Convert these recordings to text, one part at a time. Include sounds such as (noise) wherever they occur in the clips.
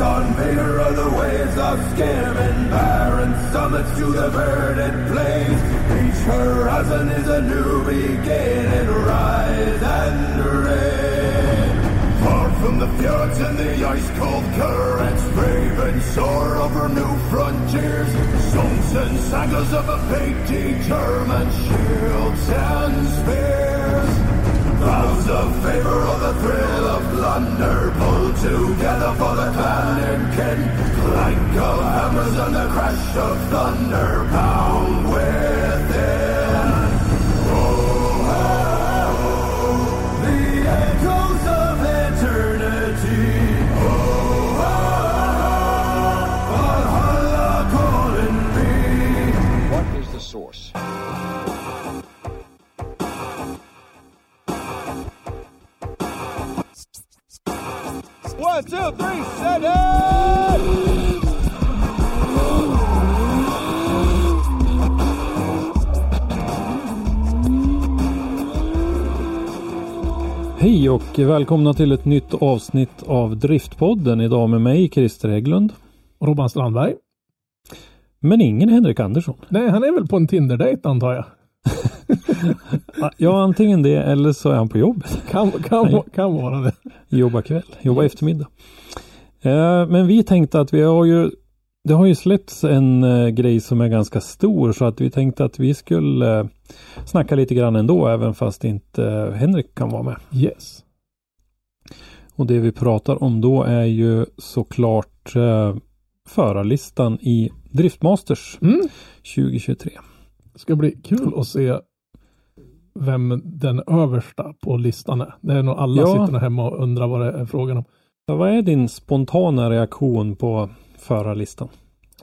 On Vader of the waves of skimming barren summits to the verdant plains. Each horizon is a new beginning, rise and reign. Far from the fjords and the ice-cold currents, brave and soar over new frontiers. Songs and sagas of a fate determined, shields and spears. Vows of favor or the thrill of plunder Pulled together for the clan and kin Clank of hammers and the crash of thunder Pound within Oh, oh, oh, the echoes of eternity Oh, oh, oh, calling me What is the source? Hej och välkomna till ett nytt avsnitt av Driftpodden. Idag med mig Christer Hägglund. Robban Strandberg. Men ingen Henrik Andersson. Nej, han är väl på en Tinder-dejt antar jag. (laughs) (laughs) Ja, antingen det eller så är han på jobbet. Kan, kan, kan vara det. Jobbar kväll, jobbar eftermiddag. Eh, Men vi tänkte att vi har ju det har ju släppts en eh, grej som är ganska stor så att vi tänkte att vi skulle eh, snacka lite grann ändå även fast inte eh, Henrik kan vara med. Yes. Och det vi pratar om då är ju såklart eh, förarlistan i Driftmasters Mm. 2023. Det ska bli kul att se vem den översta på listan är. Det är nog alla Ja. sitter hemma och undrar vad det är frågan om. Så vad är din spontana reaktion på förarlistan?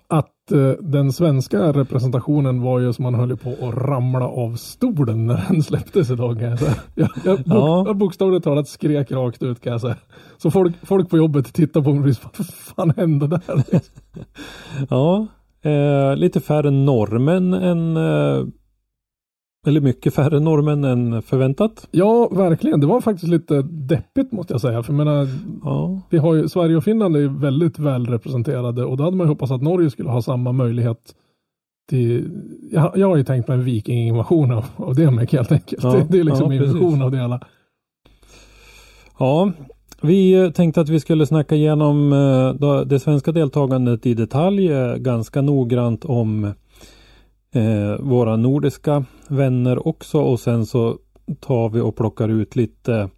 Att eh, den svenska representationen var ju som man höll på att ramla av stolen när den (laughs) släpptes idag kan jag säga. Jag, jag, bok, Ja. jag bokstavligt talat skrek rakt ut kan jag säga. Så folk, folk på jobbet tittar på mig och vad fan hände där? (laughs) Ja, eh, lite färre norrmän än eh, eller mycket färre norrmän än förväntat. Ja, verkligen. Det var faktiskt lite deppigt måste jag säga. För jag menar, Ja, vi har ju, Sverige och Finland är ju väldigt väl representerade och då hade man ju hoppats att Norge skulle ha samma möjlighet till, jag, jag har ju tänkt mig en vikinginvasion av, av det med helt enkelt. Ja, det, det är liksom ja, min vision av det hela. ja. Vi eh, tänkte att vi skulle snacka igenom eh, det svenska deltagandet i detalj eh, ganska noggrant om eh, våra nordiska vänner också och sen så tar vi och plockar ut lite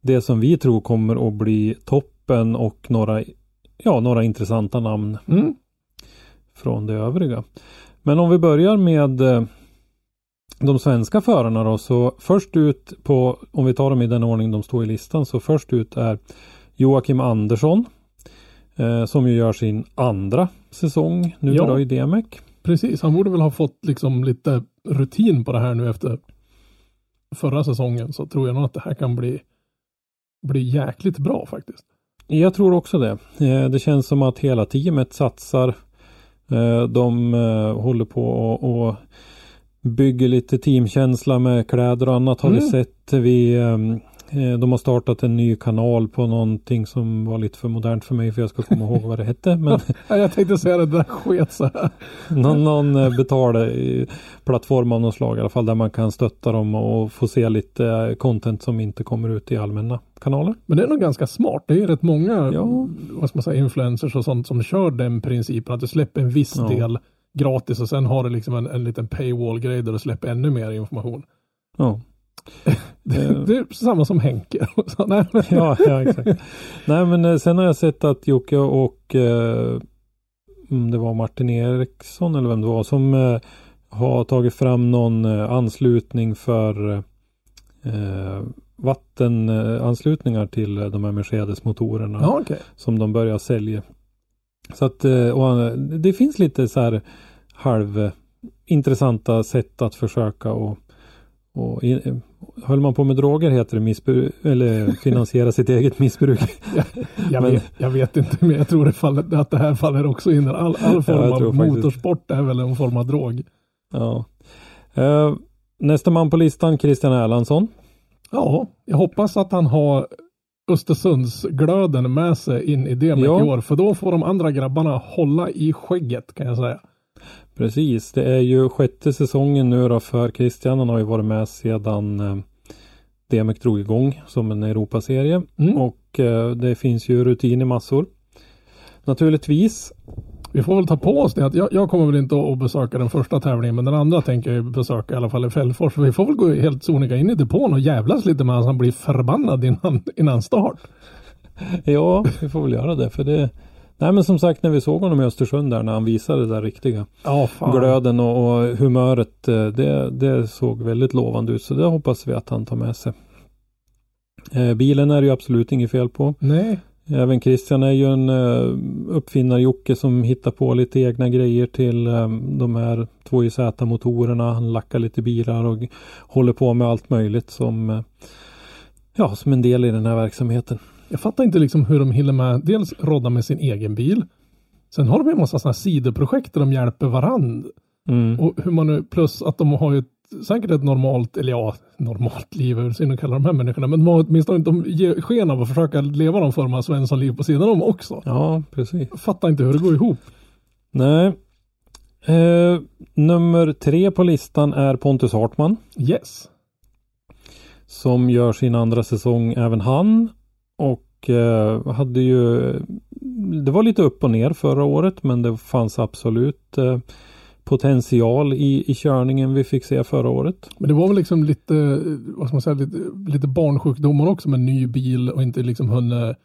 det som vi tror kommer att bli toppen och några, ja, några intressanta namn Mm. från det övriga. Men om vi börjar med eh, de svenska förarna då så först ut på, om vi tar dem i den ordning de står i listan, så först ut är Joakim Andersson eh, som ju gör sin andra säsong nu Ja. då i DMEC. Precis, han borde väl ha fått liksom lite rutin på det här nu efter förra säsongen så tror jag nog att det här kan bli, bli jäkligt bra faktiskt. Jag tror också det. Eh, Det känns som att hela teamet satsar. Eh, De eh, håller på och, och bygger lite teamkänsla med kläder och annat har vi Mm. sett. Vi, ehm, eh, de har startat en ny kanal på någonting som var lite för modernt för mig för jag ska komma ihåg vad det hette. Men (laughs) Ja, Jag tänkte säga det där sket så här. någon, någon eh, betalade plattform av något slag i alla fall där man kan stötta dem och få se lite eh, content som inte kommer ut i allmänna kanaler. Men det är nog ganska smart. Det är rätt många Ja. vad ska man säga, influencers och sånt som kör den principen att du släpper en viss Ja. del gratis och sen har du liksom en, en liten paywall-grej där du släpper ännu mer information. Ja. Det, Eh. det är samma som Henke. (laughs) Så, nej, men, ja, ja, exakt. Nej, men eh, sen har jag sett att Jocke och eh, om det var Martin Eriksson eller vem det var som eh, har tagit fram någon eh, anslutning för eh, vattenanslutningar till de här Mercedes-motorerna Ja, okej. som de börjar sälja. Så att och det finns lite så här halv intressanta sätt att försöka och, och Höll man på med droger heter det missbruk eller finansiera sitt eget missbruk. (laughs) Jag, Men- vet, jag vet inte, men jag tror det faller, att det här faller också in. All, all form jag av tror faktiskt- motorsport är väl en form av drog. Ja. Eh, nästa man på listan Christian Erlandsson. Ja, jag hoppas att han har Östersundsglöden med sig in i det med Ja. i år. För då får de andra grabbarna hålla i skägget kan jag säga. Precis, det är ju sjätte säsongen nu då för Christian. Han har ju varit med sedan eh, DMX drog igång som en Europaserie. Mm. Och eh, det finns ju rutin i massor. Naturligtvis. Vi får väl ta på oss det att jag, jag kommer väl inte att besöka den första tävlingen men den andra tänker jag besöka i alla fall i Fällfors. Vi får väl gå helt sonika in i depån och jävlas lite med han blir förbannad innan, innan start. (laughs) Ja, vi får väl göra det. För det Nej men som sagt när vi såg honom i Östersund där när han visade det där riktiga fan. glöden och, och humöret. eh, Det, det såg väldigt lovande ut. Så det hoppas vi att han tar med sig. Eh, bilen är det ju absolut inget fel på. Nej, Även Christian är ju en uh, uppfinnar-Jocke som hittar på lite egna grejer till eh, de här 2JZ-motorerna. Han lackar lite bilar och håller på med allt möjligt som, eh, ja, som en del i den här verksamheten. Jag fattar inte liksom hur de hinner med. Dels rodda med sin egen bil. Sen har de en massa sådana sidoprojekt där de hjälper varandra. Mm. Och hur man nu, plus att de har ju ett, säkert ett normalt, eller ja, normalt liv, hur synd att kalla de här människorna, men de har åtminstone de ger sken av att försöka leva någon form av Svensson-liv på sidan om också. Ja, precis. Jag fattar inte hur det går ihop. Nej. Eh, nummer tre på listan är Pontus Hartman. Yes. Som gör sin andra säsong även han. Och eh, hade ju Det var lite upp och ner förra året men det fanns absolut eh, potential i, i körningen vi fick se förra året. Men det var väl liksom lite, vad ska man säga, lite, lite barnsjukdomar också med ny bil och inte liksom hunnit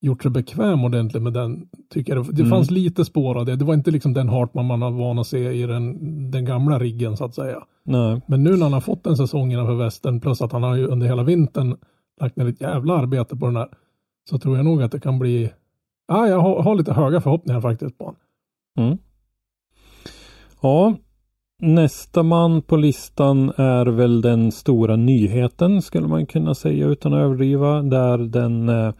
gjort sig bekväm ordentligt med den. Tycker jag. Det Mm. fanns lite spår av det. Det var inte liksom den Hartman man har van att se i den, den gamla riggen så att säga. Nej, Men nu när han har fått en säsong innanför västen plus att han har ju under hela vintern lagt ner ett jävla arbete på den här. Så tror jag nog att det kan bli, ja jag har, har lite höga förhoppningar faktiskt på honom. Mm. Ja, nästa man på listan är väl den stora nyheten skulle man kunna säga utan att överdriva. Där den eh,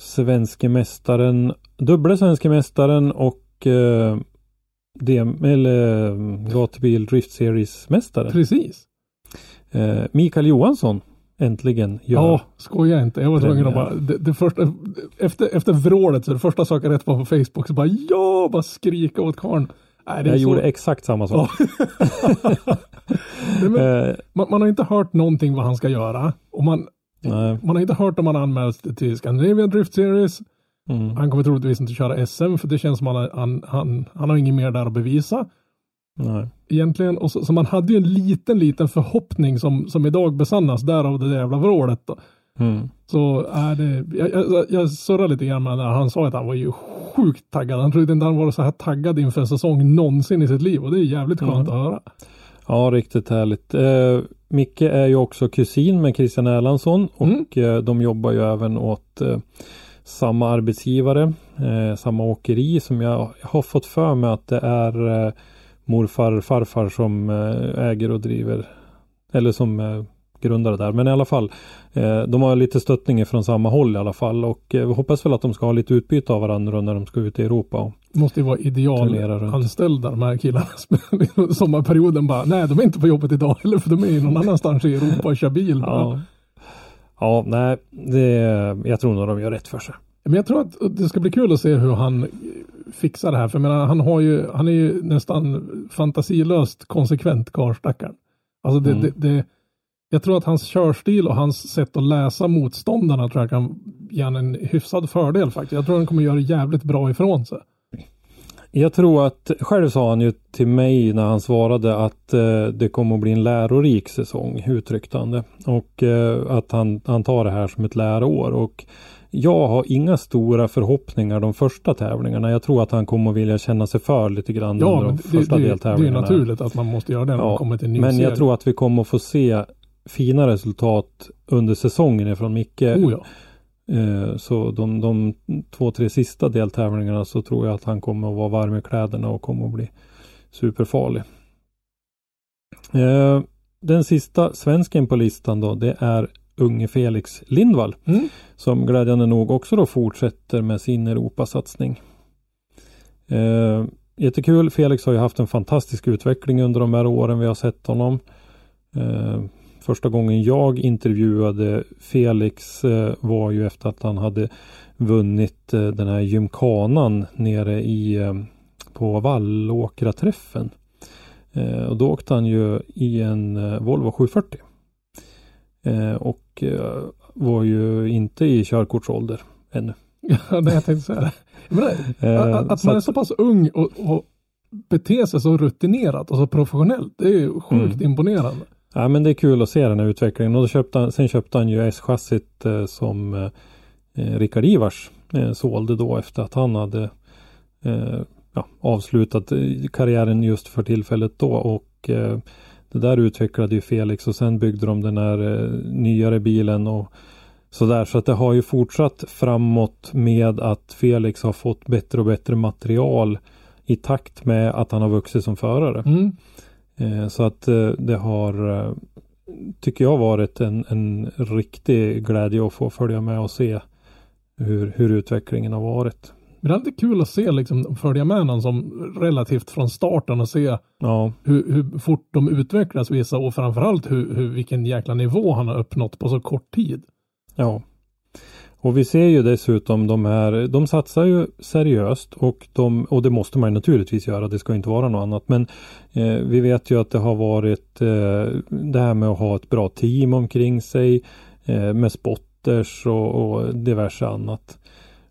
svenske mästaren, dubbla svenske mästaren och eh, DM, eller eh, gatubil Drift Series mästare. Precis. Eh, Mikael Johansson äntligen gör. Ja, skoja inte. Jag var tvungen att bara, det, det första, efter, efter vrålet så det första sak jag rätt var på Facebook så bara ja, bara skrika åt karln. Nej, är jag så- gjorde exakt samma sak. (laughs) Nej, men, Eh, man, man har inte hört någonting vad han ska göra. Och man, nej. man har inte hört om han anmäls till Scandinavian Drift Series. Mm. Han kommer troligtvis inte köra SM för det känns som att han, han, han, han har inget mer där att bevisa. Nej. egentligen. Och så, så man hade ju en liten, liten förhoppning som, som idag besannas därav det där jävla vrålet. Då. Mm. Så är det, jag, jag, jag surrade lite grann med när han sa att han var ju sjukt taggad. Han trodde inte han var så här taggad inför en säsong någonsin i sitt liv och det är jävligt skönt att höra. Ja, riktigt härligt. Eh, Micke är ju också kusin med Christian Erlandsson och eh, de jobbar ju även åt eh, samma arbetsgivare, eh, samma åkeri som jag, jag har fått för mig att det är eh, morfar farfar som eh, äger och driver eller som eh, grundare där. Men i alla fall, eh, de har lite stöttning från samma håll i alla fall och vi hoppas väl att de ska ha lite utbyte av varandra när de ska ut i Europa. Och, Måste ju vara idealanställda de här killarna. Sommarperioden bara, nej de är inte på jobbet idag heller för de är ju någon annanstans i Europa och kör bil. ja. ja, nej, det, jag tror nog de gör rätt för sig. Men jag tror att det ska bli kul att se hur han fixar det här. För jag menar, han, har ju, han är ju nästan fantasilöst konsekvent karlstackaren. Alltså det, Mm. det, det, jag tror att hans körstil och hans sätt att läsa motståndarna tror jag kan ge han en hyfsad fördel faktiskt. Jag tror han kommer göra jävligt bra ifrån sig. Jag tror att, själv sa han ju till mig när han svarade att eh, det kommer att bli en lärorik säsong, uttryckte han det. Och eh, att han, han tar det här som ett läroår. Och jag har inga stora förhoppningar de första tävlingarna. Jag tror att han kommer att vilja känna sig för lite grann Ja, under de det, första det, det är deltävlingarna. naturligt att man måste göra det när man Ja, kommer till en ny Men serie. jag tror att vi kommer att få se fina resultat under säsongen ifrån Micke. Oh ja. Eh, så de, de två, tre sista deltävlingarna så tror jag att han kommer att vara varm i kläderna och kommer att bli superfarlig. Eh, den sista svensken på listan då det är unge Felix Lindvall. Mm. Som glädjande nog också då fortsätter med sin Europasatsning. Eh, jättekul. Felix har ju haft en fantastisk utveckling under de här åren vi har sett honom. Eh, första gången jag intervjuade Felix eh, var ju efter att han hade vunnit eh, den här gymkanan nere i eh, på Vallåkra-träffen. Eh, och då åkte han ju i en eh, Volvo 740. Eh, och eh, var ju inte i körkortsålder ännu. Ja, nej, jag tänkte säga det. Menar, (laughs) Eh, att, att man är så pass ung och, och beter sig så rutinerat och så professionellt. Det är ju sjukt Mm. imponerande. Ja men det är kul att se den här utvecklingen och köpte han, sen köpte han ju S-chassit eh, som eh, Rickard Ivars eh, sålde då efter att han hade eh, ja, avslutat karriären just för tillfället då och det där utvecklade ju Felix och sen byggde de den här eh, nyare bilen och sådär så att det har ju fortsatt framåt med att Felix har fått bättre och bättre material i takt med att han har vuxit som förare. Mm. Eh, Så att eh, det har, tycker jag, varit en, en riktig glädje att få följa med och se hur, hur utvecklingen har varit. Men det är alltid kul att se liksom följa med någon som relativt från starten och se Ja, hur, hur fort de utvecklas vissa och framförallt hur, hur, vilken jäkla nivå han har uppnått på så kort tid. ja. Och vi ser ju dessutom de här, de satsar ju seriöst och, de, och det måste man naturligtvis göra, det ska inte vara något annat. Men eh, vi vet ju att det har varit eh, det här med att ha ett bra team omkring sig eh, med spotters och, och diverse annat.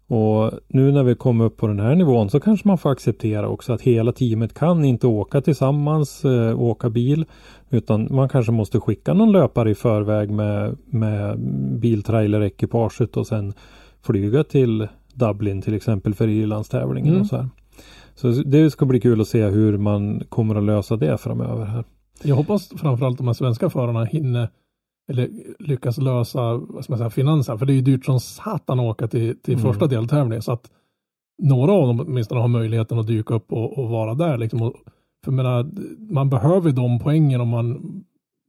Och nu när vi kommer upp på den här nivån så kanske man får acceptera också att hela teamet kan inte åka tillsammans, eh, åka bil. Utan man kanske måste skicka någon löpare i förväg med, med biltrailer-ekipaget och sen flyga till Dublin till exempel för Irlandstävlingen Mm. och så här. Så det ska bli kul att se hur man kommer att lösa det framöver här. Jag hoppas framförallt de här svenska förarna hinner eller lyckas lösa vad ska man säga, finansen. För det är ju dyrt som satan att åka till, till Mm. första deltävlingen. Så att några av dem åtminstone har möjligheten att dyka upp och, och vara där. Liksom. Och, för menar, man behöver de poängen om man,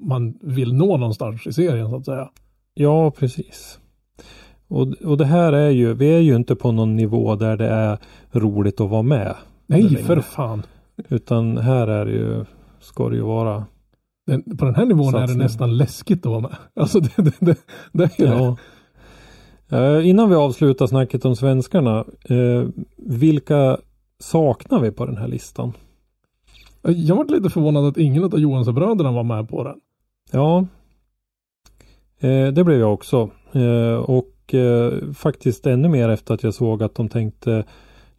man vill nå någonstans i serien så att säga. Ja, precis. Och, och det här är ju, vi är ju inte på någon nivå där det är roligt att vara med. Nej, för fan. Utan här är det ju, ska det ju vara Den, på den här nivån är det Satsning. nästan läskigt att vara med. (laughs) Alltså det, det, det, det är det. Ja. Eh, innan vi avslutar snacket om svenskarna. Eh, vilka saknar vi på den här listan? Jag var lite förvånad att ingen av Johansson-bröderna var med på den. Ja, eh, det blev jag också. Och faktiskt ännu mer efter att jag såg att de tänkte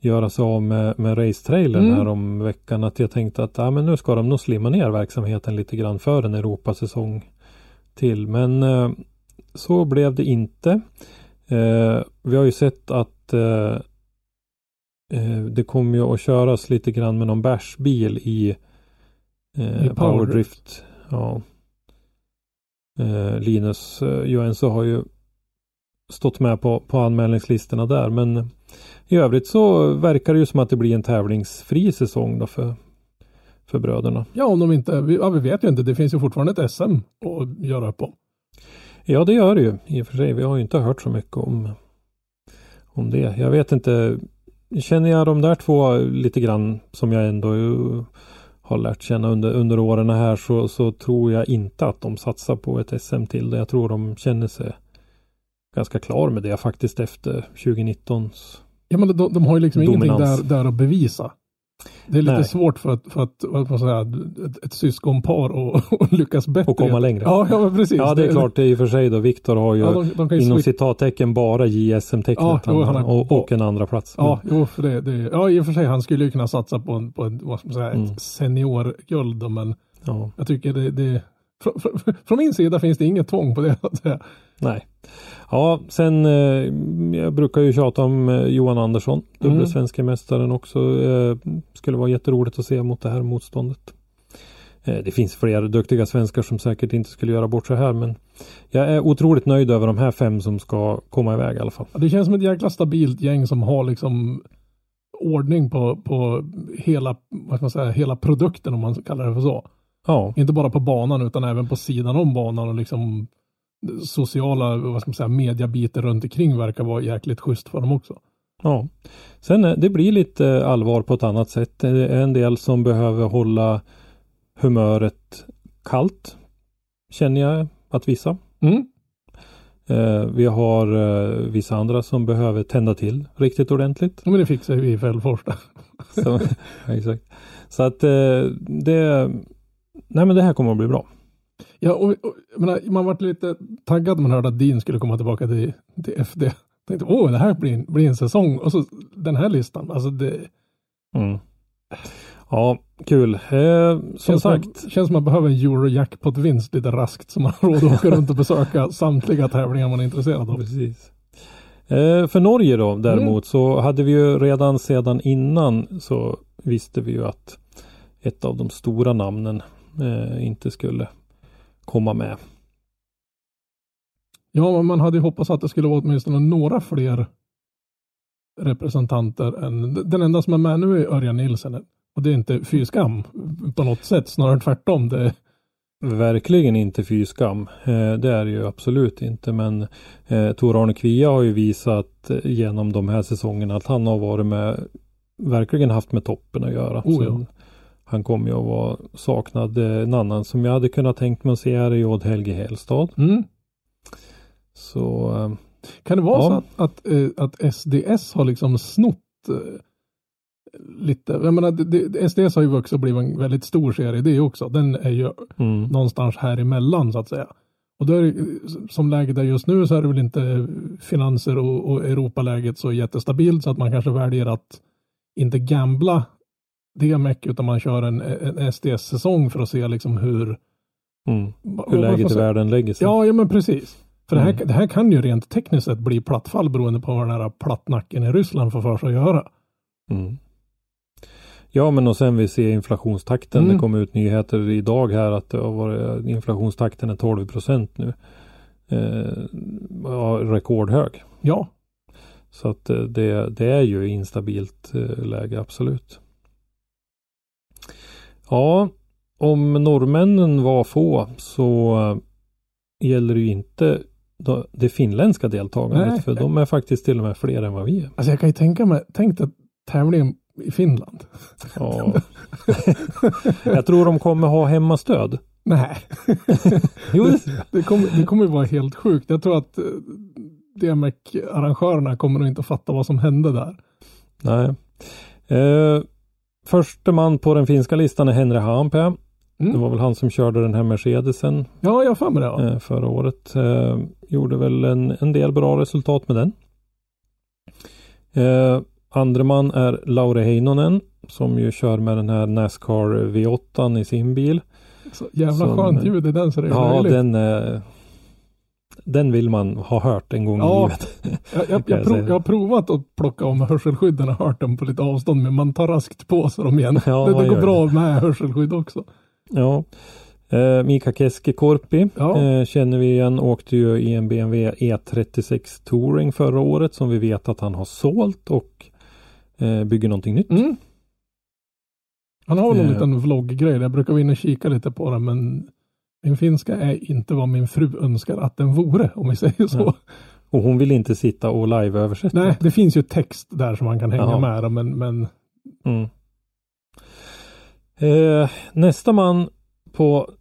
göra sig av med, med racetrailern Mm. här om veckan. Att jag tänkte att ah, men nu ska de nog slimma ner verksamheten lite grann för en Europasäsong till. Men eh, så blev det inte. Eh, vi har ju sett att eh, eh, det kommer ju att köras lite grann med någon bärsbil i, eh, I Powerdrift. Ja. Eh, Linus eh, Johansson har ju stått med på, på anmälningslistorna där men i övrigt så verkar det ju som att det blir en tävlingsfri säsong då för, för bröderna. Ja, om de inte, vi, ja, vi vet ju inte, det finns ju fortfarande ett SM att göra upp om. Ja det gör det ju i och för sig. Vi har ju inte hört så mycket om, om det. Jag vet inte. Känner jag de där två lite grann som jag ändå har lärt känna under, under åren här så, så tror jag inte att de satsar på ett SM till. Jag tror de känner sig ganska klar med det faktiskt efter 2019s. Ja, men de, de har ju liksom ingenting Dominans. där, där att bevisa. Det är lite Nej. svårt för att, för att vad man säga, ett, ett syskonpar och, (laughs) och lyckas bättre. Och komma längre. Ja, ja precis. Ja det är klart det är i och för sig då. Viktor har ju Ja, de, de ju inom citattecken bara JSM-tecknet Ja, har- och, och en andra plats. Ja, jo, för det, det, ja, i och för sig, han skulle ju kunna satsa på, en, på en, vad ska man säga, Mm. ett seniorguld, då, men ja. jag tycker det, det från, min sida finns det inget tvång på det. Att säga. Nej. Ja, sen eh, jag brukar ju tjata om eh, Johan Andersson, dubbla Mm. svenska mästaren också. Eh, skulle vara jätteroligt att se mot det här motståndet. Eh, det finns fler duktiga svenskar som säkert inte skulle göra bort sig här men jag är otroligt nöjd över de här fem som ska komma iväg i alla fall. Det känns som ett jäkla stabilt gäng som har liksom ordning på, på hela, vad man säga, hela produkten om man kallar det för så. Ja, Inte bara på banan utan även på sidan om banan och liksom sociala, vad ska man säga, mediabiten runt omkring verkar vara jäkligt schysst för dem också. ja. Sen eh, det blir lite allvar på ett annat sätt. Det är en del som behöver hålla humöret kallt. Känner jag att vissa. Mm. Eh, vi har eh, vissa andra som behöver tända till riktigt ordentligt. Men det fixar vi i Fällfors (laughs) exakt. Så att eh, det, nej men det här kommer att bli bra. Ja, och, och, menar, man varit lite taggad när man hörde att Dean skulle komma tillbaka till, till FD. Tänkte, åh, det här blir en, blir en säsong. Och så den här listan, alltså det Mm. Ja, kul. Eh, som känns, sagt, Som, känns som man behöver en Eurojackpot-vinst lite raskt så man har råd att åka runt och besöka (laughs) samtliga tävlingar man är intresserad av. precis. Eh, för Norge då däremot så hade vi ju redan sedan innan så visste vi ju att ett av de stora namnen eh, inte skulle komma med. Ja, man hade ju hoppats att det skulle vara åtminstone några fler representanter än den enda som är med nu är Örjan Nilsen. Och det är inte fy skam på något sätt, snarare tvärtom. Det, Verkligen inte fy skam. Eh, det är det ju absolut inte. Men eh, Tor-Arne Kvia har ju visat genom de här säsongerna att han har varit med, verkligen haft med toppen att göra. Oh, Så ja. Han kommer ju att vara saknad. En annan som jag hade kunnat tänkt mig att se är Odd Helge Hellstad. mm. Så eh, Kan det vara Ja. så att, att, eh, att SDS har liksom snott eh, lite, jag menar, det, SDS har ju vuxit och blivit en väldigt stor serie det också. Den är ju mm, någonstans här emellan så att säga. Och då är det, som läget är just nu så är det väl inte finanser och, och Europaläget så jättestabilt så att man kanske väljer att inte gambla det mycket utan man kör en, en SDS-säsong för att se liksom hur mm, hur läget i världen lägger sig. Ja, ja men precis. För det, här, Mm. det här kan ju rent tekniskt sett bli plattfall beroende på vad den här plattnacken i Ryssland får för sig att göra. Mm. Ja men och sen vi ser inflationstakten. Mm. Det kom ut nyheter idag här att det har varit, inflationstakten är 12 procent nu. Eh, ja, rekordhög. Ja, Så att eh, det, det är ju instabilt eh, läge absolut. Ja, om norrmännen var få så eh, gäller det ju inte det finländska deltagandet. Nej. För de är faktiskt till och med fler än vad vi är. alltså jag kan ju tänka mig, tänk dig tävlingen i Finland. Ja. (laughs) Jag tror de kommer ha hemmastöd. Nej, (laughs) Jo, det det kommer, det kommer vara helt sjukt. Jag tror att eh, DMEC-arrangörerna kommer nog inte att fatta vad som hände där. Nej. Eh, förste man på den finska listan är Henry Haanpää. Mm. Det var väl han som körde den här Mercedesen Ja, jag har det. Ja. eh, förra året. Eh, gjorde väl en, en del bra resultat med den. Eh, andre man är Lauri Heinonen som ju kör med den här Nascar V8 i sin bil. Så jävla Som- skönt ljud i den så det är Ja, löjligt. den, eh, den vill man ha hört en gång Ja, i livet. Jag, jag, jag, prov, jag har provat att plocka om hörselskydden och hört dem på lite avstånd men man tar raskt på sig dem igen. (laughs) Ja, det, det går bra med hörselskydd också. Ja. Eh, Mika Keskikorpi Ja. eh, känner vi igen. Åkte ju i en BMW E36 Touring förra året som vi vet att han har sålt och eh, bygger någonting nytt. Mm. Han har någon Eh. liten vlogggrej. Jag brukar vara inne och kika lite på den men min finska är inte vad min fru önskar att den vore om vi säger så. Ja. Och hon vill inte sitta och live-översätta. Nej, det finns ju text där som man kan hänga Jaha. med men, men Mm. Eh, nästa man på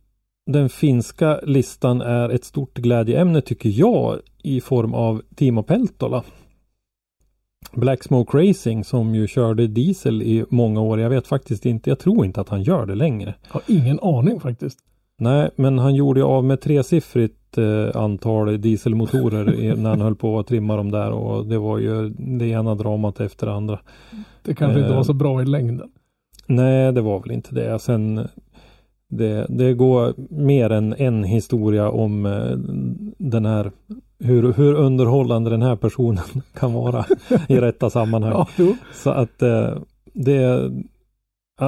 den finska listan är ett stort glädjeämne tycker jag i form av Timo Peltola. Black Smoke Racing som ju körde diesel i många år. Jag vet faktiskt inte. Jag tror inte att han gör det längre. har ingen aning faktiskt. Nej, men han gjorde ju av med tresiffrigt eh, antal dieselmotorer (laughs) när han höll på att trimma dem där och det var ju det ena dramat efter det andra. Det kanske inte Eh. var så bra i längden. Nej, det var väl inte det. Sen det, det går mer än en historia om eh, den här hur, hur underhållande den här personen (laughs) kan vara i rätta sammanhang. Ja. Så att eh, det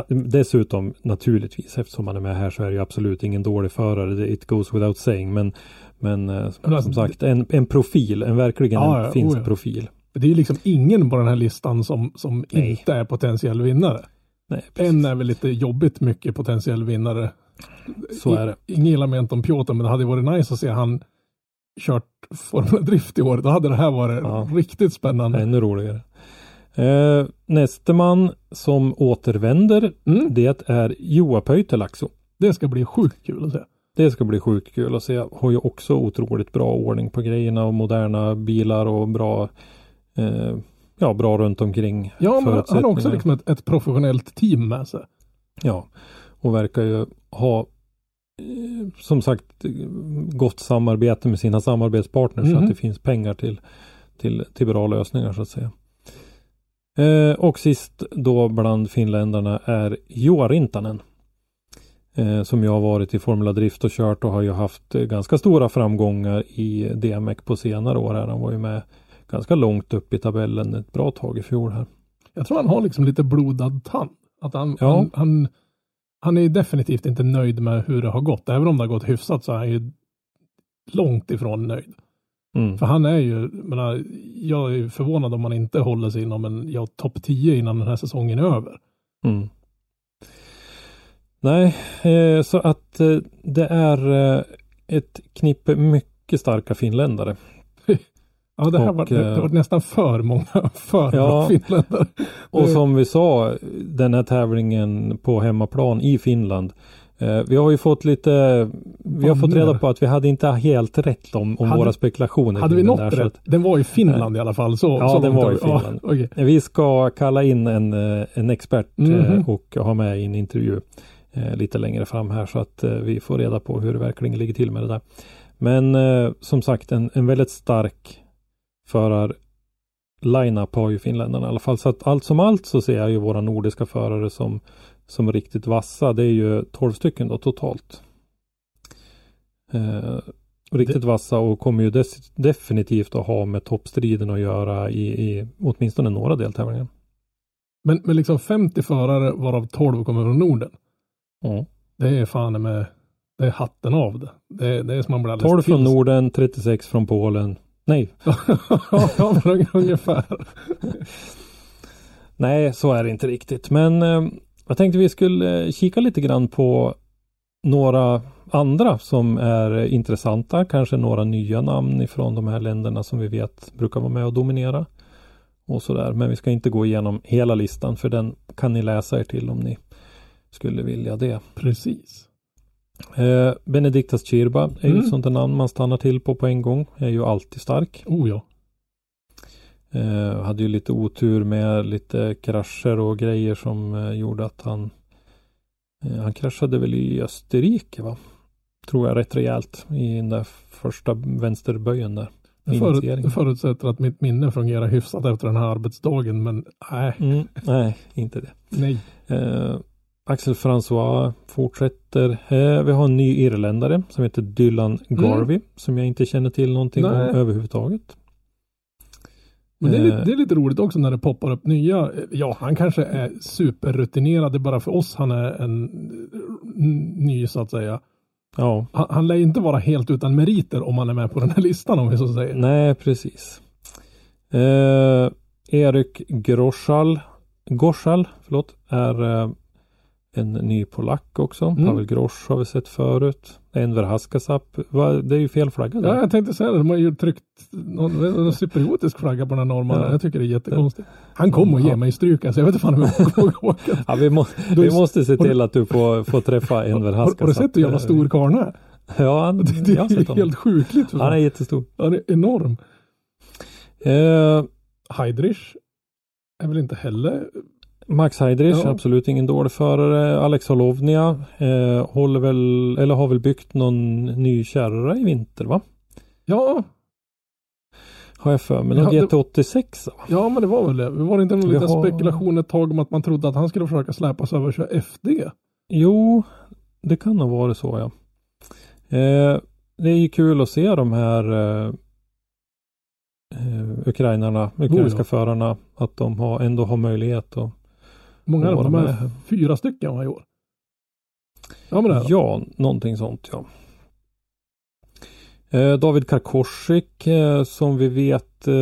dessutom naturligtvis eftersom han är med här så är det ju absolut ingen dålig förare. Det- It goes without saying. Men, men eh, alltså, som sagt en, en profil, en verkligen Ja, en finsk oh ja. profil. Det är liksom ingen på den här listan som, som Nej. inte är potentiell vinnare. Nej, precis. En är väl lite jobbigt mycket potentiell vinnare. så är det. Inget illa ment om Piotr, men det hade varit nice att se han kört Formel Drift i år. Då hade det här varit Ja. riktigt spännande. Ännu roligare. Eh, nästa man som återvänder Mm. det är Joa Pöytelaxo. Det ska bli sjukt kul att se. Det ska bli sjukt kul att se. Har ju också otroligt bra ordning på grejerna och moderna bilar och bra eh, Ja, bra runt omkring. Ja, men han har också liksom ett, ett professionellt team med sig. Ja, och verkar ju ha eh, som sagt gott samarbete med sina samarbetspartners så Mhm. att det finns pengar till, till, till bra lösningar så att säga. Eh, och sist då bland finländarna är Joa Rintanen. Eh, som ju har varit i Formula Drift och kört och har ju haft eh, ganska stora framgångar i DMEC på senare år. Här. Han var ju med ganska långt upp i tabellen ett bra tag i fjol här. Jag tror han har liksom lite blodad tand. Att han, Ja. han, han, han är definitivt inte nöjd med hur det har gått. Även om det har gått hyfsat så är han ju långt ifrån nöjd. Mm. För han är ju, menar, jag är förvånad om han inte håller sig inom en ja, topp 10 innan den här säsongen är över. Mm. Nej, eh, så att eh, det är eh, ett knippe mycket starka finländare. (laughs) Ja, det här Och, var, det, det eh, var nästan för många (laughs) för Ja. finländare. Och som vi sa, den här tävlingen på hemmaplan i Finland. Eh, vi har ju fått lite, vi har fått reda på att vi hade inte helt rätt om, om Hade- våra spekulationer. Hade vi där, så rätt? Den var i Finland i alla fall. Så, Ja, så den var i Finland. Ja, okej. Vi ska kalla in en, eh, en expert eh, Mhm. och ha med i en intervju eh, lite längre fram här så att eh, vi får reda på hur det verkligen ligger till med det där. Men eh, som sagt en, en väldigt stark förar line-up har ju finländarna i alla fall. Så att allt som allt så ser jag ju våra nordiska förare som, som riktigt vassa. Det är ju 12 stycken då totalt. Eh, riktigt vassa och kommer ju definitivt att ha med toppstriden att göra i, i åtminstone några deltävlingar. Men, men liksom 50 förare varav 12 kommer från Norden. Mm. Det är fan med det är hatten av det. Det, det är som man blir alldeles 12 från. Norden, 36 från Polen. Nej, (laughs) ja, ungefär. (laughs) nej så är det inte riktigt. Men eh, jag tänkte vi skulle eh, kika lite grann på några andra som är intressanta. Kanske några nya namn ifrån de här länderna som vi vet brukar vara med och dominera. Och sådär. Men vi ska inte gå igenom hela listan för den kan ni läsa er till om ni skulle vilja det. Precis. Eh, Benediktas Chirba är ju Mm. ett sånt där namn man stannar till på på en gång. Är ju alltid stark. Oh ja. Eh, hade ju lite otur med lite krascher och grejer som eh, gjorde att han eh, Han kraschade väl i Österrike va? Tror jag rätt rejält i den där första vänsterböjen där. Jag förut, förutsätter att mitt minne fungerar hyfsat efter den här arbetsdagen, men nej, Mm, nej, inte det. nej. Eh, Axel François fortsätter. Eh, vi har en ny irländare som heter Dylan Garvey som jag inte känner till någonting Nej. om överhuvudtaget. Men det är, lite, Eh. det är lite roligt också när det poppar upp nya. Ja, han kanske är superrutinerad. Det är bara för oss han är en ny så att säga. Ja, Han, han lär inte vara helt utan meriter om han är med på den här (laughs) listan om vi så säger. Nej, precis. Eh, Erik Groschal, Goschal, förlåt, är eh, en ny polack också. Mm. Pavel Grosch har vi sett förut. Enver Haskasap. Va, det är ju fel flagga där. Ja, jag tänkte säga det. De har ju tryckt någon, någon cypriotisk flagga på den här norrmannen. Ja. Jag tycker det är jättekonstigt. Han kommer att ge mig stryk. Alltså, jag vet inte fan om jag vågar åka. Ja, vi, må, vi måste se till att du får, får träffa Enver Haskasap. har du sett hur jävla stor karln är? Ja, han, Det, det är helt sjukligt. Han är jättestor. Han är enorm. Eh, Heidrich är väl inte heller Max Heidrich, Ja. absolut ingen dålig förare. Alex Holovnia eh, håller väl, eller har väl byggt någon ny kärra i vinter va? Ja, Har jag för mig. Ja, Någon det- GT86 va? ja men det var väl det. Var det inte någon liten har- spekulation ett tag om att man trodde att han skulle försöka släpas över och köra FD? Jo, det kan ha varit så ja. Eh, det är ju kul att se de här eh, eh, ukrainarna, ukrainska Oh, ja. förarna, att de har, ändå har möjlighet att många är det? är fyra stycken va, i år. Ja men det är det. Ja, någonting sånt ja. Eh, David Karkoschik eh, som vi vet eh,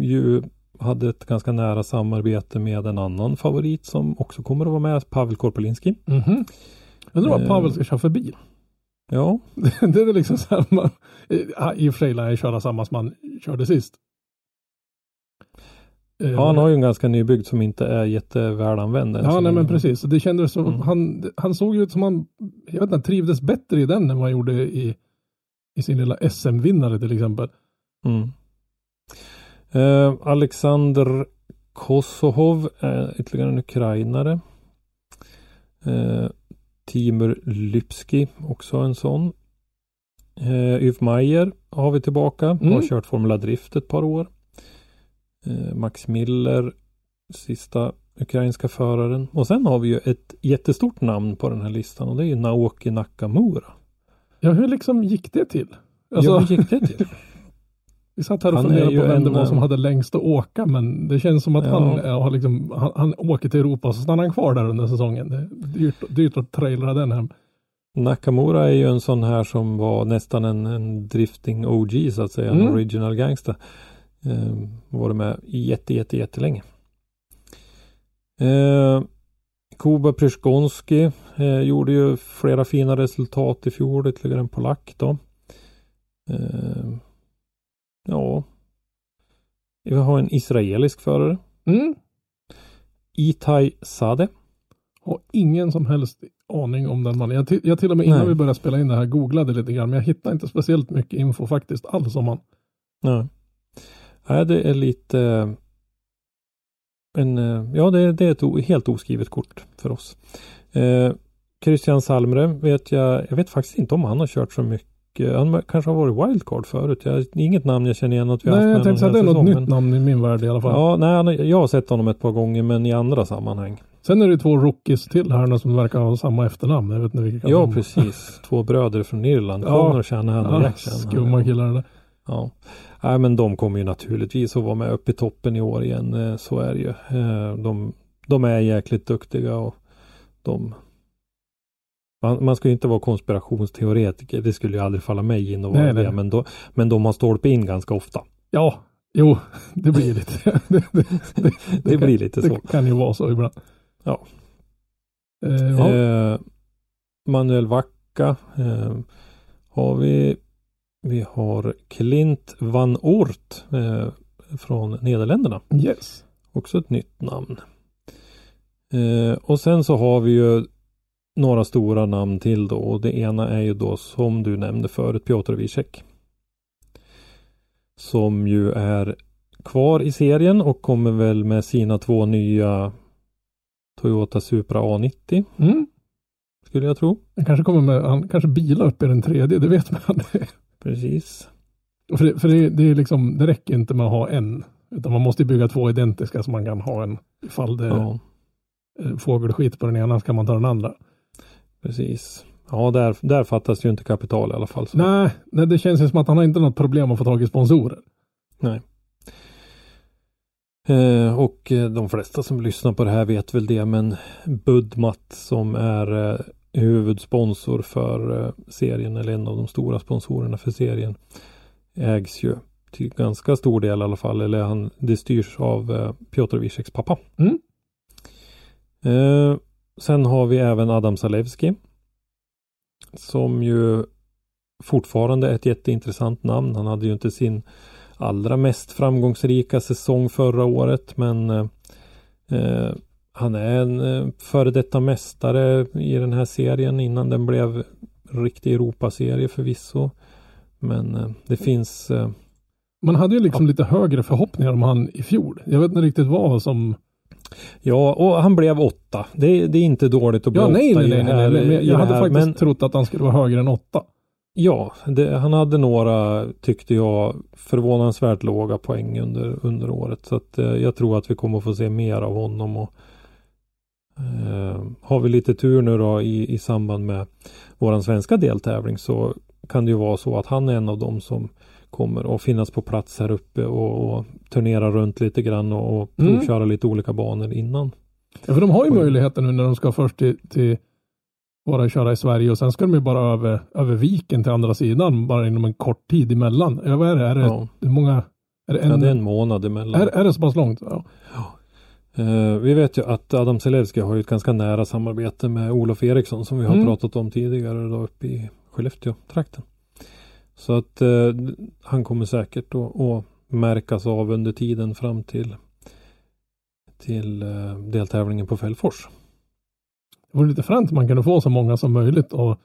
ju hade ett ganska nära samarbete med en annan favorit som också kommer att vara med, Pavel Korpelinski. Mhm. Undrar vad Eh. Pavel ska köra för bil. Ja, (laughs) det är liksom. Ja, I och för sig lär han köra samma som han körde sist. Eh, ja, han har ju en ganska nybyggd som inte är jättevälanvänd. än Ja, nej men precis. Det kändes som, Mm. han, han såg ut som han, jag vet inte, trivdes bättre i den än vad han gjorde i, i sin lilla SM-vinnare till exempel. Mm. Eh, Alexander Kosohov, eh, ytterligare en ukrainare. Eh, Timur Lypski, också en sån. Eh, Yves Meyer har vi tillbaka, Mm. har kört Formula Drift ett par år. Eh, Max Miller, sista ukrainska föraren. Och sen har vi ju ett jättestort namn på den här listan och det är ju Naoki Nakamura. Ja, hur liksom gick det till? Alltså, ja, hur gick det till? (laughs) vi satt här och han funderade på vem det en, var som eh, hade längst att åka, men det känns som att Ja. han, ja, har liksom, han, han åker till Europa och så stannar han kvar där under säsongen. Det är dyrt, dyrt att trailra den hem. Nakamura är ju en sån här som var nästan en, en drifting OG så att säga, en Mm. original gangster. Eh, var med jätte, jätte, jättelänge. Eh, Kuba Pryszkonski eh, gjorde ju flera fina resultat i fjol, ytterligare en polack då. Eh, ja. Vi har en israelisk förare. Mm. Itai Sade. Har ingen som helst aning om den mannen. Jag, till, jag till och med innan Nej. vi började spela in det här googlade lite grann, men jag hittade inte speciellt mycket info faktiskt alls om han. Ja. Nej, det är lite en, ja det, det är ett helt oskrivet kort för oss. Eh, Christian Salmre vet jag, jag vet faktiskt inte om han har kört så mycket. Han kanske har varit wildcard förut. Jag, inget namn jag känner igen att vi har Nej, haft jag med tänkte säga det är något nytt namn i min värld i alla fall. Ja, nej, han jag har sett honom ett par gånger men i andra sammanhang. Sen är det två rookies till här som verkar ha samma efternamn. Jag vet inte vilka Ja, precis. Två bröder från Irland. Ja. Connor Shanahan och Ja, Jack skumma killar det där. Ja, Nej, men de kommer ju naturligtvis att vara med uppe i toppen i år igen. Eh, Så är det ju. Eh, De, de är jäkligt duktiga och de man, man ska ju inte vara konspirationsteoretiker. Det skulle ju aldrig falla mig in att vara Nej, det. nej. Men, då, men de har stolpe in ganska ofta. Ja, jo, det blir lite. (laughs) det, det, det, (laughs) Det, kan- blir lite så. det kan ju vara så ibland. Ja. Eh, ja. Eh, Manuel Wacka eh, har vi. Vi har Clint van Oort eh, från Nederländerna. yes. Också ett nytt namn. Eh, och sen så har vi ju några stora namn till då. Och det ena är ju då som du nämnde förut Piotr Wiesek. Som ju är kvar i serien och kommer väl med sina två nya Toyota Supra A90 Mm. skulle jag tro. Han kanske kommer med, han kanske bilar upp i den tredje, det vet man. Precis. för det, för det, det är liksom, det räcker inte med att ha en. Utan man måste bygga två identiska så man kan ha en ifall det Ja, är fågelskit på den ena så kan man ta den andra. precis. Ja, där, där fattas ju inte kapital i alla fall. Så. Nej, nej, det känns ju som att han har inte något problem att få tag i sponsorer. Eh, och eh, de flesta som lyssnar på det här vet väl det men Budmat som är eh, huvudsponsor för eh, serien eller en av de stora sponsorerna för serien ägs ju till ganska stor del i alla fall eller han, det styrs av eh, Piotr Wieseks pappa. Mm. Eh, sen har vi även Adam Zalewski som ju fortfarande är ett jätteintressant namn. Han hade ju inte sin allra mest framgångsrika säsong förra året men eh, eh, han är en eh, före detta mästare i den här serien innan den blev riktig Europaserie förvisso. Men eh, det finns eh, Man hade ju liksom lite högre förhoppningar om han i fjol. Jag vet inte riktigt vad som... Ja, och han blev åtta. Det, det är inte dåligt att bli Ja, åtta nej, nej, nej, nej, nej, men jag hade här. faktiskt Men- trott att han skulle vara högre än åtta. Ja, det, han hade några, tyckte jag, förvånansvärt låga poäng under, under året. Så att, eh, jag tror att vi kommer att få se mer av honom. Och, eh, har vi lite tur nu då i, i samband med våran svenska deltävling så kan det ju vara så att han är en av dem som kommer att finnas på plats här uppe och, och turnera runt lite grann och, och Mm. provköra lite olika banor innan. Ja, för de har ju möjligheten nu när de ska först till, till bara köra i Sverige och sen ska de ju bara över, över viken till andra sidan bara inom en kort tid emellan. Ja, vad är det? Är det Ja. hur många? Är det en, Ja, det är en månad emellan. är, är det så pass långt? Ja. Eh, vi vet ju att Adam Selewski har ju ett ganska nära samarbete med Olof Eriksson som vi har Mm. pratat om tidigare då uppe i Skellefteå-trakten. Så att eh, han kommer säkert att, märkas av under tiden fram till till eh, deltävlingen på Fällfors. Det vore lite fränt om man kunde få så många som möjligt och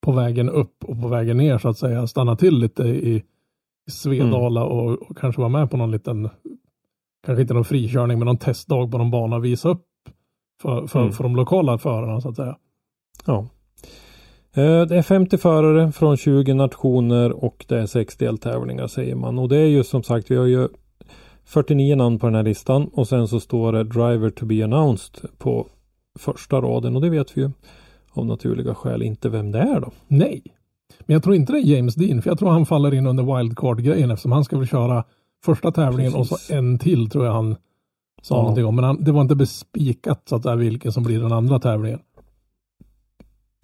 på vägen upp och på vägen ner så att säga stanna till lite i, i Svedala och, och kanske vara med på någon liten, kanske inte någon frikörning men någon testdag på någon bana visa upp för, för, Mm. för de lokala förarna så att säga. Ja. Eh, Det är 50 förare från 20 nationer och det är sex deltävlingar säger man. Och det är ju som sagt, vi har ju 49 namn på den här listan och sen så står det Driver to be announced på första raden och det vet vi ju av naturliga skäl inte vem det är då. Nej, men jag tror inte det är James Dean för jag tror han faller in under wildcard-grejen eftersom han ska väl köra första tävlingen och Precis. så en till tror jag han sa Ja. någonting om. Men han, det var inte bespikat så att är vilken som blir den andra tävlingen.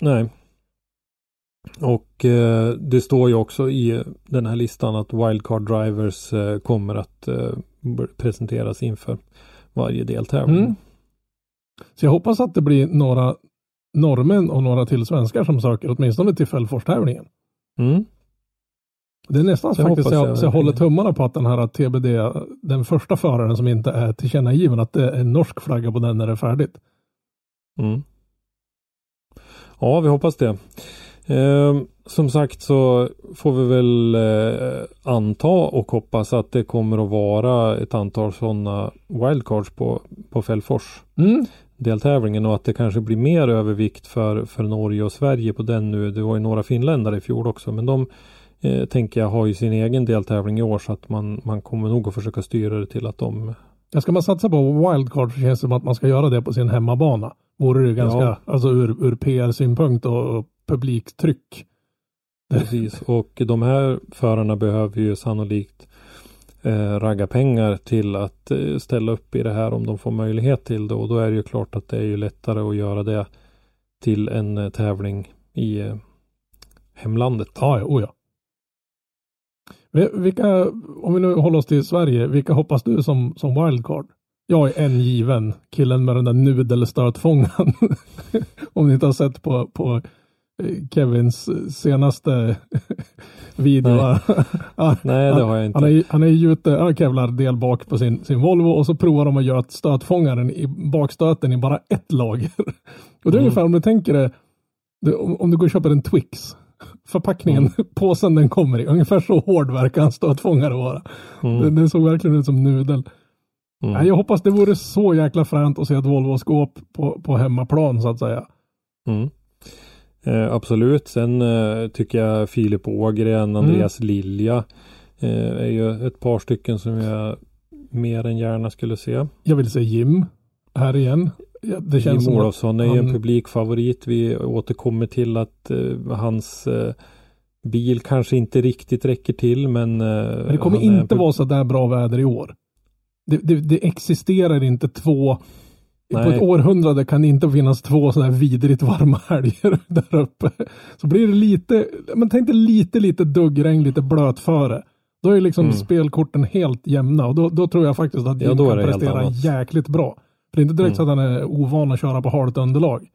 Nej. Och eh, det står ju också i den här listan att Wildcard Drivers eh, kommer att eh, presenteras inför varje deltävling. Mm. Så jag hoppas att det blir några norrmän och några till svenskar som söker åtminstone till Fällfors-tävlingen. Mm. Det är nästan faktiskt så jag, jag så jag håller tummarna på att den här TBD, den första föraren som inte är tillkännagiven, att det är en norsk flagga på den när det är färdigt. Mm. Ja, vi hoppas det. Eh, som sagt så får vi väl eh, anta och hoppas att det kommer att vara ett antal sådana wildcards på, på Fällfors Mm. deltävlingen och att det kanske blir mer övervikt för, för Norge och Sverige på den nu. Det var ju några finländare i fjol också men de eh, tänker jag har ju sin egen deltävling i år så att man, man kommer nog att försöka styra det till att de ska man satsa på wildcard så känns det som att man ska göra det på sin hemmabana. Vore det ganska, Ja. alltså ur, ur PR-synpunkt och, och publiktryck. Precis, och de här förarna behöver ju sannolikt eh, ragga pengar till att eh, ställa upp i det här om de får möjlighet till det. Och då är det ju klart att det är ju lättare att göra det till en eh, tävling i eh, hemlandet. Ja, ja, oh ja. Vi- Vilka, om vi nu håller oss till Sverige, vilka hoppas du som, som wildcard? Jag är en given, killen med den där nudelstötfångaren. (laughs) om ni inte har sett på, på eh, Kevins senaste (laughs) video. Nej. (laughs) Nej, det har jag inte. Han är, han är ju ute, han har kevlar bak på sin, sin Volvo och så provar de att göra stötfångaren i bakstöten i bara ett lager. Och det är Mm. ungefär om du tänker det, om, om du går och köper en Twix. Förpackningen, Mm. (laughs) påsen den kommer i, ungefär så hård verkar en stötfångare vara. Mm. Den, den såg verkligen ut som nudel. Mm. Jag hoppas det vore så jäkla fränt att se ett Volvo-skåp på, på hemmaplan så att säga. Mm. Eh, absolut. Sen eh, tycker jag Filip Ågren, Andreas Lilja eh, är ju ett par stycken som jag mer än gärna skulle se. Jag vill se Jim här igen. Ja, Det känns Jim Olofsson är ju en publikfavorit. Vi återkommer till att eh, hans eh, bil kanske inte riktigt räcker till men, eh, Men det kommer inte vara så där bra väder i år. Det, det, det existerar inte två, på Nej. ett århundrade kan det inte finnas två sådana här vidrigt varma (laughs) helger där uppe. Så blir det lite, men tänk dig lite, lite duggregn, lite blöt före. Då är liksom Mm. spelkorten helt jämna och då, då tror jag faktiskt att Ja, Jim är kan prestera jäkligt bra. Det är inte direkt Mm. så att han är ovan att köra på halt underlag.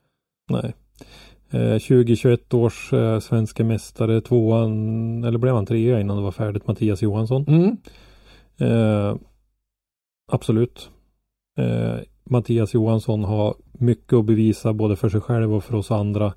Nej. Eh, 2021 års eh, svenska mästare, tvåan, eller blev han trea innan det var färdigt, Mattias Johansson. Mm. Eh, absolut. Eh, Mattias Johansson har mycket att bevisa både för sig själv och för oss andra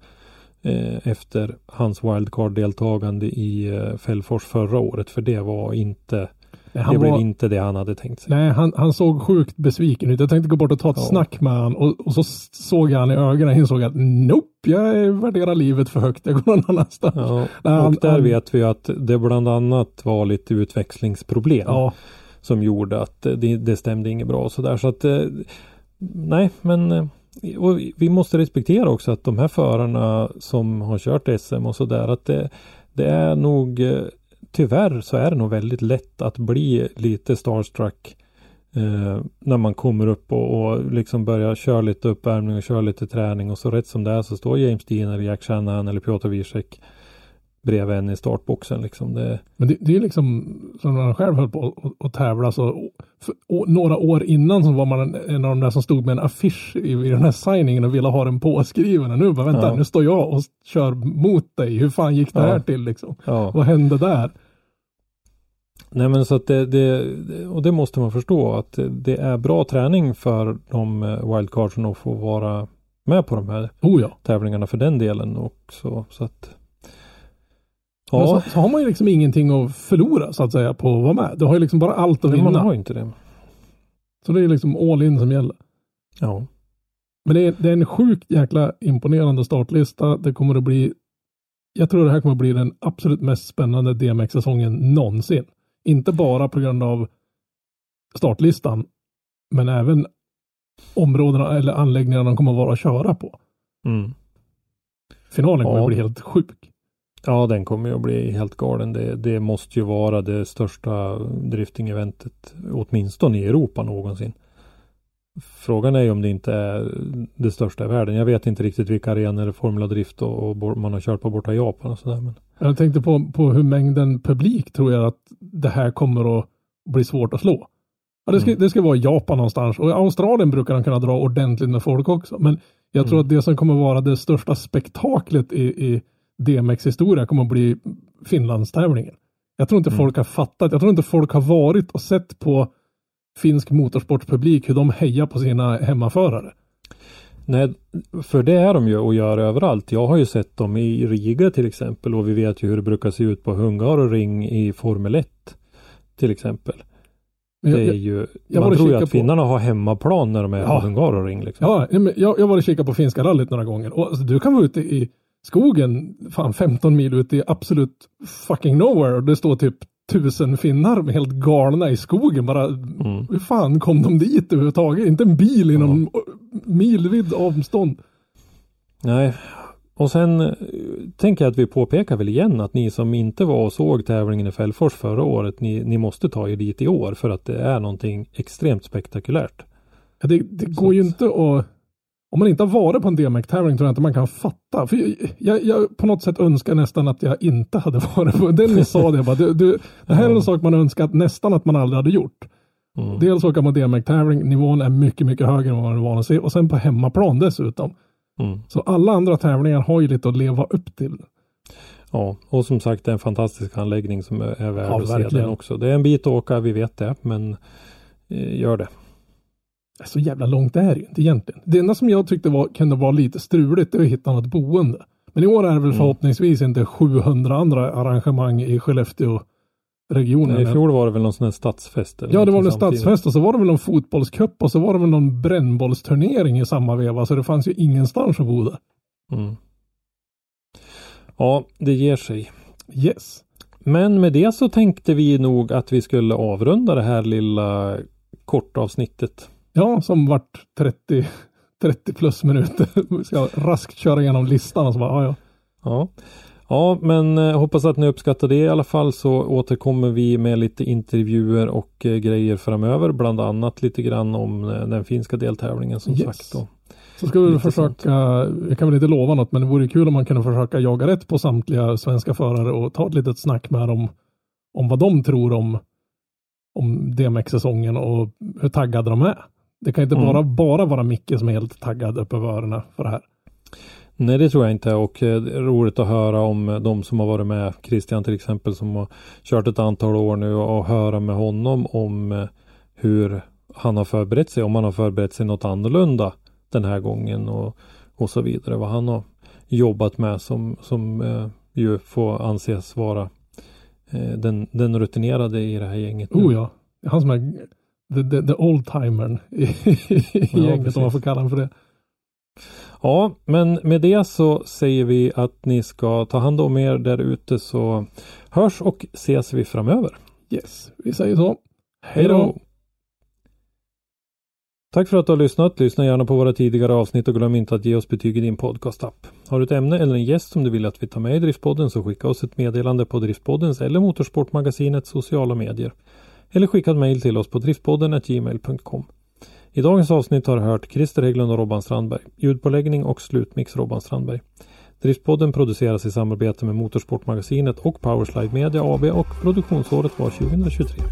eh, efter hans wildcard-deltagande i eh, Fällfors förra året. För det var inte, Det Han, blev var, inte det han hade tänkt sig. nej, han, han såg sjukt besviken ut. Jag tänkte gå bort och ta ett Ja. snack med han och, och så såg jag han i ögonen och insåg att nope, jag värderar livet för högt. Jag går någon annanstans. Ja, Nej, han- och där han- vet vi att det bland annat var lite utväxlingsproblem Ja, som gjorde att eh, det, det stämde inget bra och sådär. Så att eh, nej, men eh, vi måste respektera också att de här förarna som har kört SM och sådär att det, det är nog eh, tyvärr så är det nog väldigt lätt att bli lite starstruck Eh, när man kommer upp och, och liksom börjar köra lite uppvärmning och köra lite träning och så rätt som det är så står James Dean eller Jack Shanahan eller Piotr Wiesek bredvid en i startboxen liksom. Det, Men det, det är liksom som när han själv höll på att- tävla så för, och, några år innan så var man en, en av de där som stod med en affisch i, i den här signingen och ville ha den påskriven. Och nu bara vänta, Ja. nu står jag och kör mot dig. Hur fan gick det Ja. här till liksom? ja. Vad hände där? Nej men så att det, det, och det måste man förstå att det är bra träning för de eh, wildcardsen att få vara med på de här Oh ja. tävlingarna för den delen också. Så att Ja, så, så har man ju liksom ingenting att förlora så att säga på att vara med. Du har ju liksom bara allt att men vinna. man har inte det. Så det är liksom all in som gäller. Ja. Men det är, det är en sjukt jäkla imponerande startlista. Det kommer att bli jag tror det här kommer att bli den absolut mest spännande DMX-säsongen någonsin. Inte bara på grund av startlistan, men även områdena eller anläggningarna de kommer att vara att köra på. Mm. Finalen kommer Ja. att bli helt sjuk. Ja, den kommer ju att bli helt galen. Det, det måste ju vara det största drifting-eventet, åtminstone i Europa någonsin. Frågan är ju om det inte är det största i världen. Jag vet inte riktigt vilka arenor Formula Drift och, och man har kört på borta i Japan och sådär. Men Jag tänkte på, på hur mängden publik tror jag att det här kommer att bli svårt att slå. Ja, det, ska, Mm. det ska vara i Japan någonstans och i Australien brukar de kunna dra ordentligt med folk också. Men jag tror Mm. att det som kommer vara det största spektaklet i, i DMX historia kommer att bli Finlandstävlingen. Jag tror inte Mm. folk har fattat. Jag tror inte folk har varit och sett på finsk motorsportpublik hur de hejar på sina hemmaförare. Nej, för det är de ju och gör överallt. Jag har ju sett dem i Riga till exempel och vi vet ju hur det brukar se ut på Hungaroring i Formel 1 till exempel. Det är ju, jag man och tror ju att på- finnarna har hemmaplan när de är Ja. på Hungaroring. Liksom. Ja, ja, men jag, jag var och kikade på finska rallyt några gånger och alltså, du kan vara ute i skogen, fan 15 mil ute i absolut fucking nowhere och det står typ tusen finnar med helt galna i skogen bara. Mm. Hur fan kom de dit överhuvudtaget? Inte en bil inom milvid avstånd. Nej, och sen eh, tänker jag att vi påpekar väl igen att ni som inte var och såg tävlingen i Fällfors förra året, ni, ni måste ta er dit i år för att det är någonting extremt spektakulärt. Ja, det, det går ju inte att om man inte har varit på en DMX-tävling tror jag inte man kan fatta. För jag, jag, jag på något sätt önskar nästan att jag inte hade (laughs) varit på den. ni sa det, bara, du, du, det här är en sak man önskar att nästan att man aldrig hade gjort. Mm. Dels åka på DMX-tävling, nivån är mycket, mycket högre än vad man är van att se. Och sen på hemmaplan dessutom. Mm. Så alla andra tävlingar har ju lite att leva upp till. Ja, och som sagt det är en fantastisk anläggning som är, är värd Ja, att se den också. Det är en bit att åka, vi vet det, men eh, gör det. Så jävla långt är det ju inte egentligen. Det enda som jag tyckte var, kunde vara lite struligt, det är att hitta något boende. Men i år är det Mm. väl förhoppningsvis inte 700 andra arrangemang i Skellefteå-regionen. Nej, I fjol var det väl någon sån här stadsfest? Ja, det var väl stadsfest och så var det väl någon fotbollscup och så var det väl någon brännbollsturnering i samma veva. Så det fanns ju ingenstans att bo där. Mm. Ja, det ger sig. Yes. Men med det så tänkte vi nog att vi skulle avrunda det här lilla kortavsnittet. Ja, som vart 30, 30 (laughs) plus minuter. (laughs) Vi ska raskt köra igenom listan och så bara, ja, ja. Ja, men eh, hoppas att ni uppskattar det i alla fall så återkommer vi med lite intervjuer och eh, grejer framöver. Bland annat lite grann om eh, den finska deltävlingen som Yes. sagt. Då. Så ska vi försöka, jag kan väl inte lova något, men det vore kul om man kunde försöka jaga rätt på samtliga svenska förare och ta ett litet snack med dem om vad de tror om, om DMX-säsongen och hur taggade de är. Det kan inte Mm. bara, bara vara Micke som är helt taggad upp över öronen för det här. Nej det tror jag inte och eh, det är roligt att höra om de som har varit med. Christian till exempel som har kört ett antal år nu och höra med honom om eh, hur han har förberett sig. Om han har förberett sig något annorlunda den här gången och, och så vidare. Vad han har jobbat med som, som eh, ju får anses vara eh, den, den rutinerade i det här gänget. nu. Oh ja, han som är the, the, the old-timern (laughs) i, i Ja, gänget om man får kalla honom för det. Ja, men med det så säger vi att ni ska ta hand om er där ute så hörs och ses vi framöver. Yes, vi säger så. Hej då! Tack för att du har lyssnat. Lyssna gärna på våra tidigare avsnitt och glöm inte att ge oss betyg i din podcastapp. Har du ett ämne eller en gäst som du vill att vi tar med i Driftpodden så skicka oss ett meddelande på Driftpoddens eller Motorsportmagasinets sociala medier eller skicka ett mejl till oss på driftpodden gmail.com. I dagens avsnitt har du hört Christer Hägglund och Robban Strandberg. Ljudpåläggning och slutmix Robban Strandberg. Driftpodden produceras i samarbete med Motorsportmagasinet och Powerslide Media AB och produktionsåret var 2023.